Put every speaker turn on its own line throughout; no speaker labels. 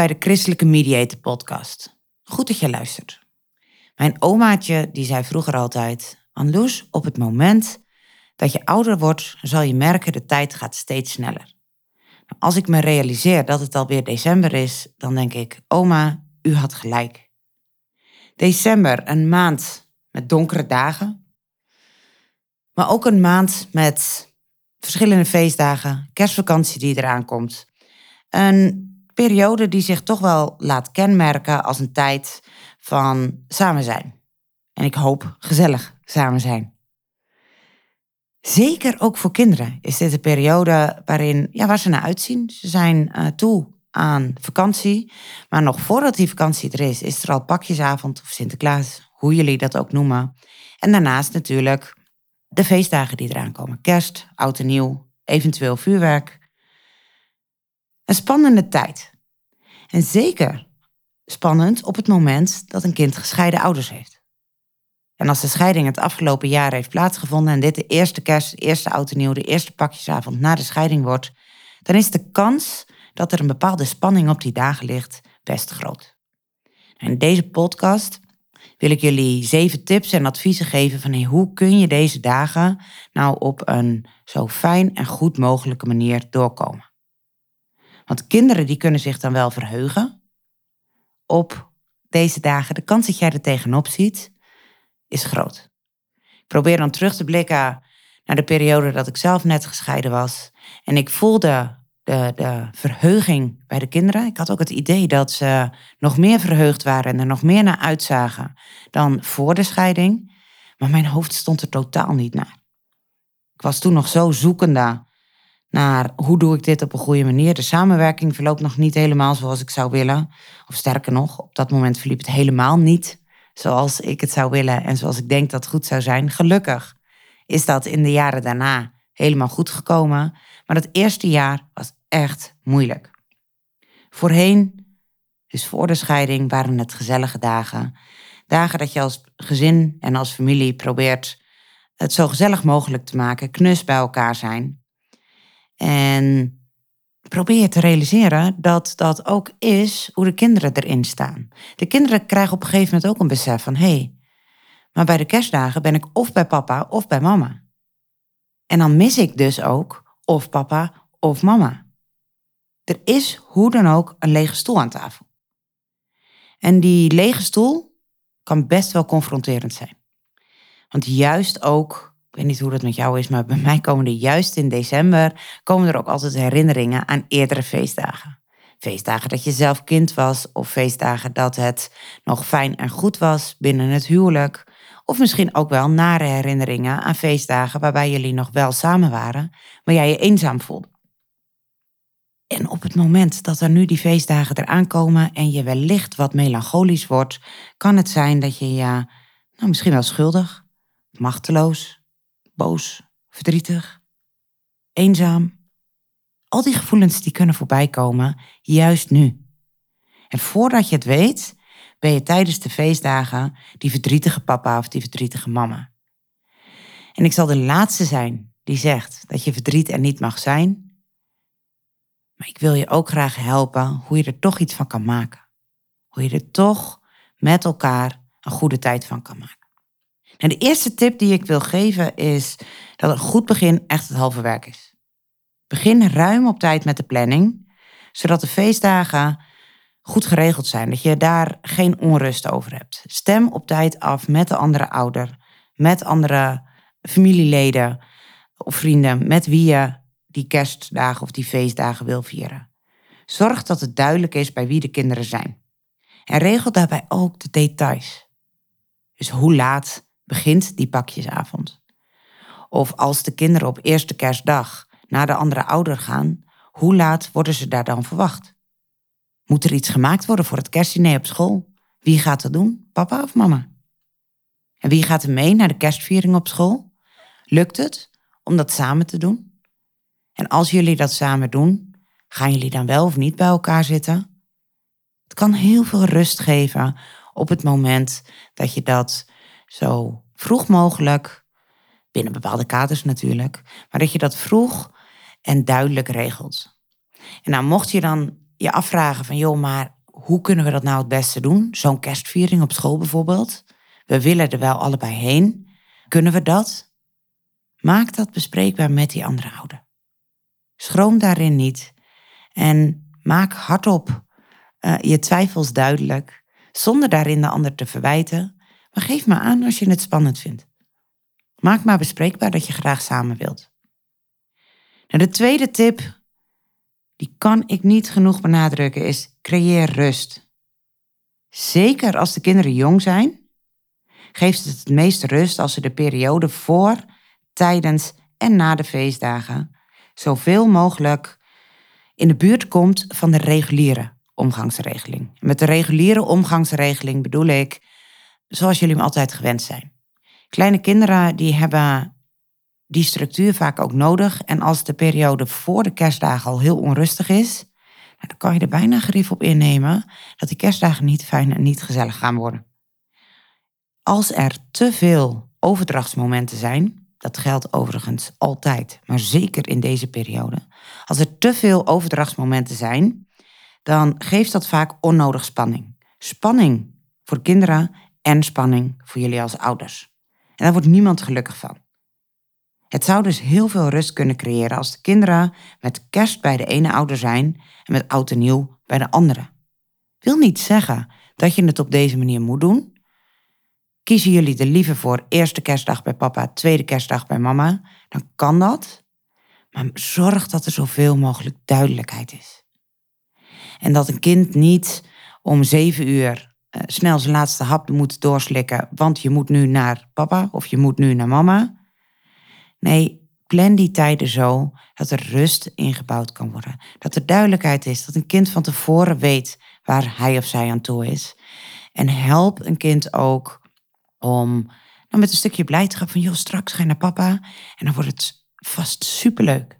Bij de Christelijke Mediator Podcast. Goed dat je luistert. Mijn omaatje die zei vroeger altijd: Anloes, op het moment dat je ouder wordt, zal je merken de tijd gaat steeds sneller. Nou, als ik me realiseer dat het alweer december is, dan denk ik: Oma, u had gelijk. December, een maand met donkere dagen, maar ook een maand met verschillende feestdagen, kerstvakantie die eraan komt. Een periode die zich toch wel laat kenmerken als een tijd van samen zijn. En ik hoop gezellig samen zijn. Zeker ook voor kinderen is dit een periode waarin, ja, waar ze naar uitzien. Ze zijn uh, toe aan vakantie, maar nog voordat die vakantie er is, is er al pakjesavond of Sinterklaas, hoe jullie dat ook noemen. En daarnaast natuurlijk de feestdagen die eraan komen. Kerst, oud en nieuw, eventueel vuurwerk. Een spannende tijd. En zeker spannend op het moment dat een kind gescheiden ouders heeft. En als de scheiding het afgelopen jaar heeft plaatsgevonden en dit de eerste kerst, de eerste oud en nieuw, de eerste pakjesavond na de scheiding wordt, dan is de kans dat er een bepaalde spanning op die dagen ligt best groot. In deze podcast wil ik jullie zeven tips en adviezen geven van hoe kun je deze dagen nou op een zo fijn en goed mogelijke manier doorkomen. Want kinderen die kunnen zich dan wel verheugen op deze dagen. De kans dat jij er tegenop ziet, is groot. Ik probeer dan terug te blikken naar de periode dat ik zelf net gescheiden was. En ik voelde de, de verheuging bij de kinderen. Ik had ook het idee dat ze nog meer verheugd waren en er nog meer naar uitzagen dan voor de scheiding. Maar mijn hoofd stond er totaal niet naar. Ik was toen nog zo zoekende naar hoe doe ik dit op een goede manier. De samenwerking verloopt nog niet helemaal zoals ik zou willen. Of sterker nog, op dat moment verliep het helemaal niet zoals ik het zou willen en zoals ik denk dat het goed zou zijn. Gelukkig is dat in de jaren daarna helemaal goed gekomen. Maar dat eerste jaar was echt moeilijk. Voorheen, dus voor de scheiding, waren het gezellige dagen. Dagen dat je als gezin en als familie probeert het zo gezellig mogelijk te maken, knus bij elkaar zijn. En probeer te realiseren dat dat ook is hoe de kinderen erin staan. De kinderen krijgen op een gegeven moment ook een besef van: hé, hey, maar bij de kerstdagen ben ik of bij papa of bij mama. En dan mis ik dus ook of papa of mama. Er is hoe dan ook een lege stoel aan tafel. En die lege stoel kan best wel confronterend zijn. Want juist ook weet niet hoe dat met jou is, maar bij mij komen er juist in december komen er ook altijd herinneringen aan eerdere feestdagen. Feestdagen dat je zelf kind was, of feestdagen dat het nog fijn en goed was binnen het huwelijk. Of misschien ook wel nare herinneringen aan feestdagen waarbij jullie nog wel samen waren, maar jij je eenzaam voelde. En op het moment dat er nu die feestdagen eraan komen en je wellicht wat melancholisch wordt, kan het zijn dat je je nou, misschien wel schuldig, machteloos, boos, verdrietig, eenzaam. Al die gevoelens die kunnen voorbij komen, juist nu. En voordat je het weet, ben je tijdens de feestdagen die verdrietige papa of die verdrietige mama. En ik zal de laatste zijn die zegt dat je verdriet er niet mag zijn. Maar ik wil je ook graag helpen hoe je er toch iets van kan maken. Hoe je er toch met elkaar een goede tijd van kan maken. En de eerste tip die ik wil geven is dat een goed begin echt het halve werk is. Begin ruim op tijd met de planning, zodat de feestdagen goed geregeld zijn. Dat je daar geen onrust over hebt. Stem op tijd af met de andere ouder, met andere familieleden of vrienden, met wie je die kerstdagen of die feestdagen wil vieren. Zorg dat het duidelijk is bij wie de kinderen zijn. En regel daarbij ook de details. Dus hoe laat begint die pakjesavond? Of als de kinderen op eerste kerstdag naar de andere ouder gaan, hoe laat worden ze daar dan verwacht? Moet er iets gemaakt worden voor het kerstdiner op school? Wie gaat dat doen? Papa of mama? En wie gaat er mee naar de kerstviering op school? Lukt het om dat samen te doen? En als jullie dat samen doen, gaan jullie dan wel of niet bij elkaar zitten? Het kan heel veel rust geven op het moment dat je dat zo vroeg mogelijk, binnen bepaalde kaders natuurlijk, maar dat je dat vroeg en duidelijk regelt. En nou mocht je dan je afvragen van joh, maar hoe kunnen we dat nou het beste doen? Zo'n kerstviering op school bijvoorbeeld. We willen er wel allebei heen. Kunnen we dat? Maak dat bespreekbaar met die andere ouder. Schroom daarin niet en maak hardop uh, je twijfels duidelijk, zonder daarin de ander te verwijten. Maar geef maar aan als je het spannend vindt. Maak maar bespreekbaar dat je graag samen wilt. En de tweede tip die kan ik niet genoeg benadrukken, is creëer rust. Zeker als de kinderen jong zijn, geeft het het meeste rust als ze de periode voor, tijdens en na de feestdagen zoveel mogelijk in de buurt komt van de reguliere omgangsregeling. Met de reguliere omgangsregeling bedoel ik zoals jullie hem altijd gewend zijn. Kleine kinderen die hebben die structuur vaak ook nodig. En als de periode voor de kerstdagen al heel onrustig is, nou, dan kan je er bijna gerief op innemen dat die kerstdagen niet fijn en niet gezellig gaan worden. Als er te veel overdrachtsmomenten zijn, dat geldt overigens altijd, maar zeker in deze periode. Als er te veel overdrachtsmomenten zijn, dan geeft dat vaak onnodig spanning. Spanning voor kinderen en spanning voor jullie als ouders. En daar wordt niemand gelukkig van. Het zou dus heel veel rust kunnen creëren als de kinderen met kerst bij de ene ouder zijn en met oud en nieuw bij de andere. Wil niet zeggen dat je het op deze manier moet doen. Kiezen jullie er liever voor eerste kerstdag bij papa, tweede kerstdag bij mama, dan kan dat. Maar zorg dat er zoveel mogelijk duidelijkheid is. En dat een kind niet om zeven uur eh, snel zijn laatste hap moet doorslikken, want je moet nu naar papa of je moet nu naar mama. Nee, plan die tijden zo dat er rust ingebouwd kan worden. Dat er duidelijkheid is, dat een kind van tevoren weet waar hij of zij aan toe is. En help een kind ook om nou, met een stukje blijdschap van, joh, straks ga je naar papa en dan wordt het vast superleuk.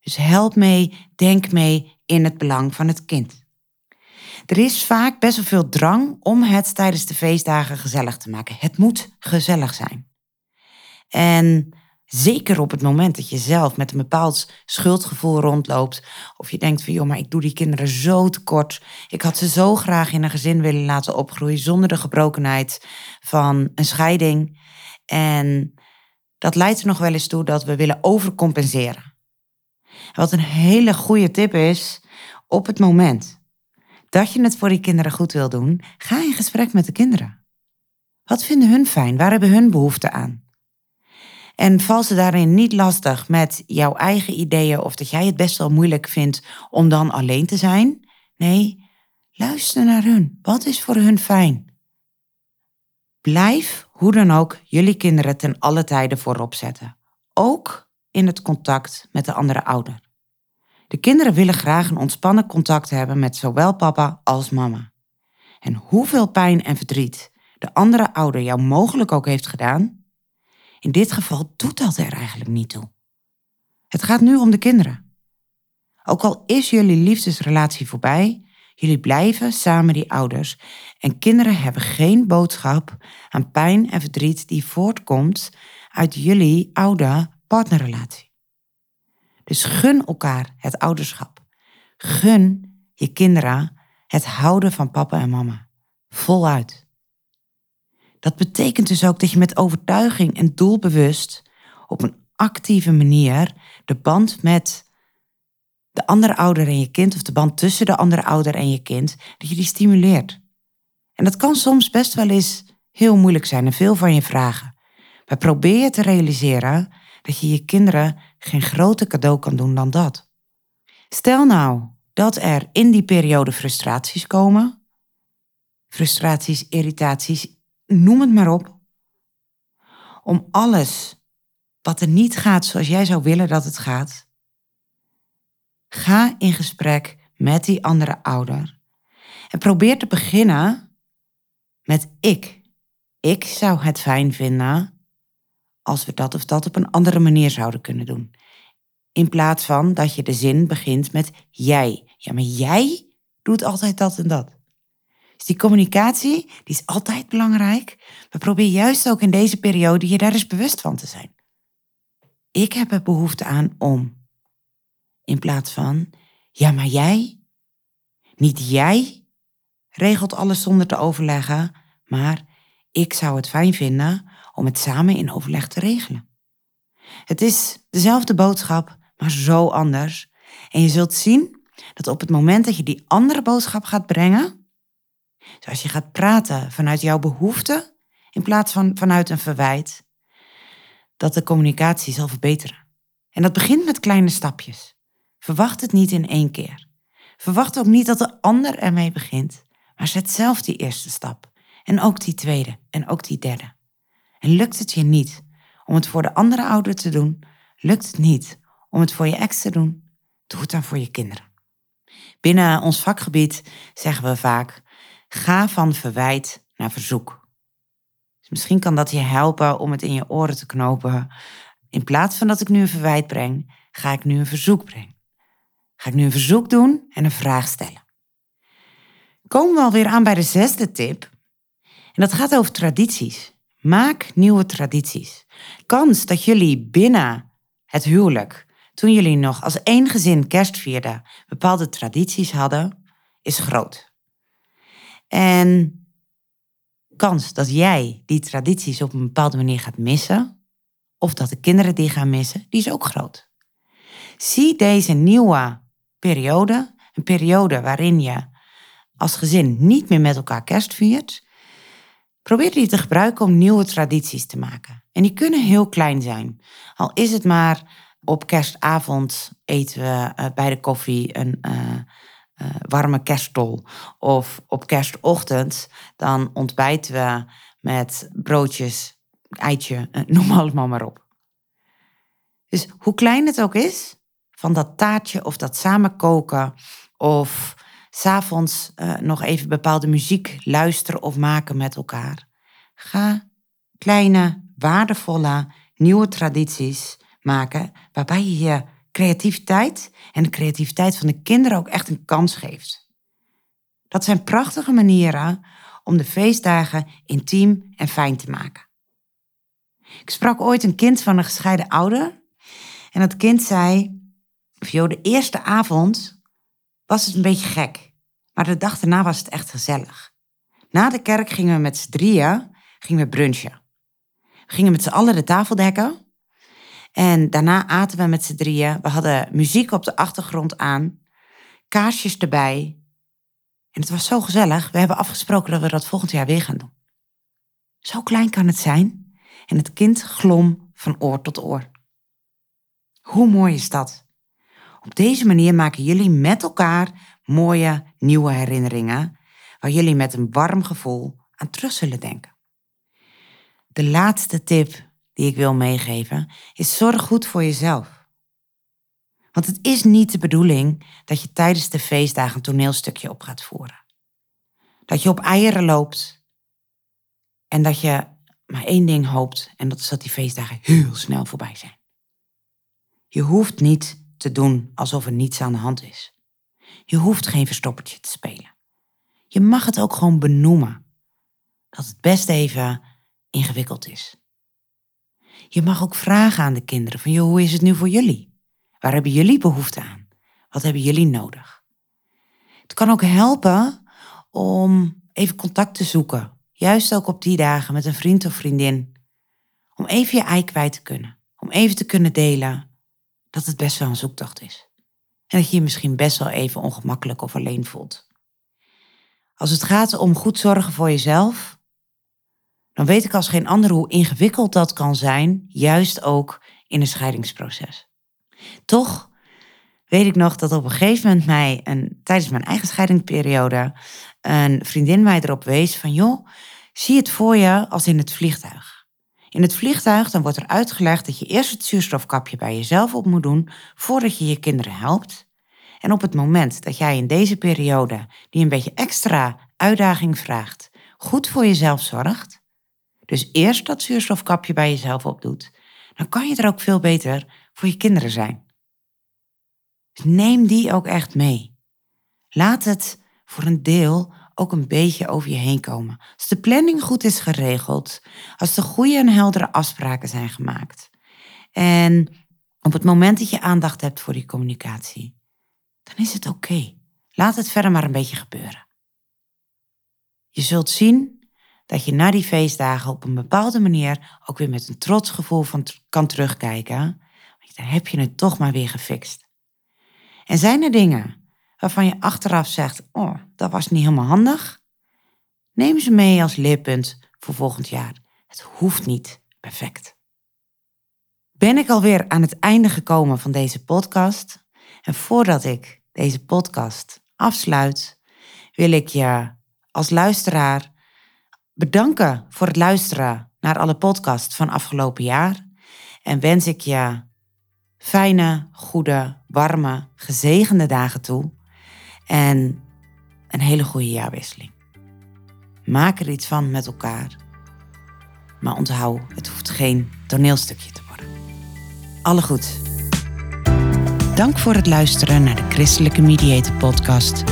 Dus help mee, denk mee in het belang van het kind. Er is vaak best wel veel drang om het tijdens de feestdagen gezellig te maken. Het moet gezellig zijn. En Zeker op het moment dat je zelf met een bepaald schuldgevoel rondloopt. Of je denkt van joh, maar ik doe die kinderen zo tekort. Ik had ze zo graag in een gezin willen laten opgroeien zonder de gebrokenheid van een scheiding. En dat leidt er nog wel eens toe dat we willen overcompenseren. Wat een hele goede tip is, op het moment dat je het voor die kinderen goed wil doen, ga in gesprek met de kinderen. Wat vinden hun fijn? Waar hebben hun behoefte aan? En val ze daarin niet lastig met jouw eigen ideeën of dat jij het best wel moeilijk vindt om dan alleen te zijn. Nee, luister naar hun. Wat is voor hun fijn? Blijf, hoe dan ook, jullie kinderen ten alle tijden voorop zetten. Ook in het contact met de andere ouder. De kinderen willen graag een ontspannen contact hebben met zowel papa als mama. En hoeveel pijn en verdriet de andere ouder jou mogelijk ook heeft gedaan, in dit geval doet dat er eigenlijk niet toe. Het gaat nu om de kinderen. Ook al is jullie liefdesrelatie voorbij, jullie blijven samen die ouders. En kinderen hebben geen boodschap aan pijn en verdriet die voortkomt uit jullie oude partnerrelatie. Dus gun elkaar het ouderschap. Gun je kinderen het houden van papa en mama. Voluit. Dat betekent dus ook dat je met overtuiging en doelbewust op een actieve manier de band met de andere ouder en je kind, of de band tussen de andere ouder en je kind, dat je die stimuleert. En dat kan soms best wel eens heel moeilijk zijn en veel van je vragen. Maar probeer je te realiseren dat je je kinderen geen groter cadeau kan doen dan dat. Stel nou dat er in die periode frustraties komen. Frustraties, irritaties, noem het maar op. Om alles wat er niet gaat zoals jij zou willen dat het gaat. Ga in gesprek met die andere ouder. En probeer te beginnen met ik. Ik zou het fijn vinden als we dat of dat op een andere manier zouden kunnen doen. In plaats van dat je de zin begint met jij. Ja, maar jij doet altijd dat en dat. Dus die communicatie, die is altijd belangrijk. Maar probeer juist ook in deze periode je daar eens bewust van te zijn. Ik heb er behoefte aan om. In plaats van, ja, maar jij? Niet jij regelt alles zonder te overleggen, maar ik zou het fijn vinden om het samen in overleg te regelen. Het is dezelfde boodschap, maar zo anders. En je zult zien dat op het moment dat je die andere boodschap gaat brengen, zoals je gaat praten vanuit jouw behoefte in plaats van vanuit een verwijt, dat de communicatie zal verbeteren. En dat begint met kleine stapjes. Verwacht het niet in één keer. Verwacht ook niet dat de ander ermee begint, maar zet zelf die eerste stap. En ook die tweede en ook die derde. En lukt het je niet om het voor de andere ouder te doen, lukt het niet om het voor je ex te doen, doe het dan voor je kinderen. Binnen ons vakgebied zeggen we vaak: ga van verwijt naar verzoek. Dus misschien kan dat je helpen om het in je oren te knopen. In plaats van dat ik nu een verwijt breng, ga ik nu een verzoek brengen. Ga ik nu een verzoek doen en een vraag stellen. Komen we alweer aan bij de zesde tip. En dat gaat over tradities. Maak nieuwe tradities. Kans dat jullie binnen het huwelijk, toen jullie nog als één gezin kerst vierden, bepaalde tradities hadden, is groot. En kans dat jij die tradities op een bepaalde manier gaat missen, of dat de kinderen die gaan missen, die is ook groot. Zie deze nieuwe periode, een periode waarin je als gezin niet meer met elkaar kerst viert, Probeer die te gebruiken om nieuwe tradities te maken. En die kunnen heel klein zijn. Al is het maar op kerstavond eten we uh, bij de koffie een uh, uh, warme kerststol. Of op kerstochtend dan ontbijten we met broodjes, eitje, noem allemaal maar op. Dus hoe klein het ook is, van dat taartje of dat samen koken of s'avonds uh, nog even bepaalde muziek luisteren of maken met elkaar. Ga kleine, waardevolle, nieuwe tradities maken waarbij je je creativiteit en de creativiteit van de kinderen ook echt een kans geeft. Dat zijn prachtige manieren om de feestdagen intiem en fijn te maken. Ik sprak ooit een kind van een gescheiden ouder en dat kind zei, joh, de eerste avond was het een beetje gek. Maar de dag daarna was het echt gezellig. Na de kerk gingen we met z'n drieën gingen we brunchen. We gingen met z'n allen de tafel dekken. En daarna aten we met z'n drieën. We hadden muziek op de achtergrond aan. Kaarsjes erbij. En het was zo gezellig. We hebben afgesproken dat we dat volgend jaar weer gaan doen. Zo klein kan het zijn. En het kind glom van oor tot oor. Hoe mooi is dat? Op deze manier maken jullie met elkaar mooie nieuwe herinneringen waar jullie met een warm gevoel aan terug zullen denken. De laatste tip die ik wil meegeven is zorg goed voor jezelf. Want het is niet de bedoeling dat je tijdens de feestdagen een toneelstukje op gaat voeren. Dat je op eieren loopt en dat je maar één ding hoopt en dat is dat die feestdagen heel snel voorbij zijn. Je hoeft niet te doen alsof er niets aan de hand is. Je hoeft geen verstoppertje te spelen. Je mag het ook gewoon benoemen. Dat het best even ingewikkeld is. Je mag ook vragen aan de kinderen van, hoe is het nu voor jullie? Waar hebben jullie behoefte aan? Wat hebben jullie nodig? Het kan ook helpen om even contact te zoeken. Juist ook op die dagen met een vriend of vriendin. Om even je ei kwijt te kunnen. Om even te kunnen delen dat het best wel een zoektocht is. En dat je je misschien best wel even ongemakkelijk of alleen voelt. Als het gaat om goed zorgen voor jezelf, dan weet ik als geen ander hoe ingewikkeld dat kan zijn, juist ook in een scheidingsproces. Toch weet ik nog dat op een gegeven moment mij, een, tijdens mijn eigen scheidingsperiode, een vriendin mij erop wees van, joh, zie het voor je als in het vliegtuig. In het vliegtuig dan wordt er uitgelegd dat je eerst het zuurstofkapje bij jezelf op moet doen voordat je je kinderen helpt. En op het moment dat jij in deze periode, die een beetje extra uitdaging vraagt, goed voor jezelf zorgt, dus eerst dat zuurstofkapje bij jezelf opdoet, dan kan je er ook veel beter voor je kinderen zijn. Dus neem die ook echt mee. Laat het voor een deel ook een beetje over je heen komen. Als de planning goed is geregeld, als er goede en heldere afspraken zijn gemaakt. En op het moment dat je aandacht hebt voor die communicatie, dan is het oké. Laat het verder maar een beetje gebeuren. Je zult zien dat je na die feestdagen op een bepaalde manier ook weer met een trots gevoel van kan terugkijken. Dan heb je het toch maar weer gefixt. En zijn er dingen waarvan je achteraf zegt, oh, dat was niet helemaal handig? Neem ze mee als leerpunt voor volgend jaar. Het hoeft niet perfect. Ben ik alweer aan het einde gekomen van deze podcast? En voordat ik deze podcast afsluit, wil ik je als luisteraar bedanken voor het luisteren naar alle podcasts van afgelopen jaar. En wens ik je fijne, goede, warme, gezegende dagen toe. En een hele goede jaarwisseling. Maak er iets van met elkaar. Maar onthoud, het hoeft geen toneelstukje te worden. Alle goed. Dank voor het luisteren naar de Christelijke Mediator podcast.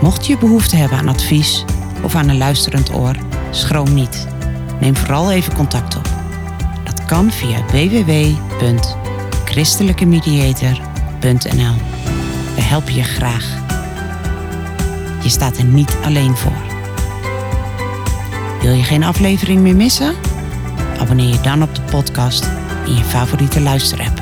Mocht je behoefte hebben aan advies of aan een luisterend oor, schroom niet. Neem vooral even contact op. Dat kan via www.christelijkemediator.nl. We helpen je graag. Je staat er niet alleen voor. Wil je geen aflevering meer missen? Abonneer je dan op de podcast in je favoriete luisterapp.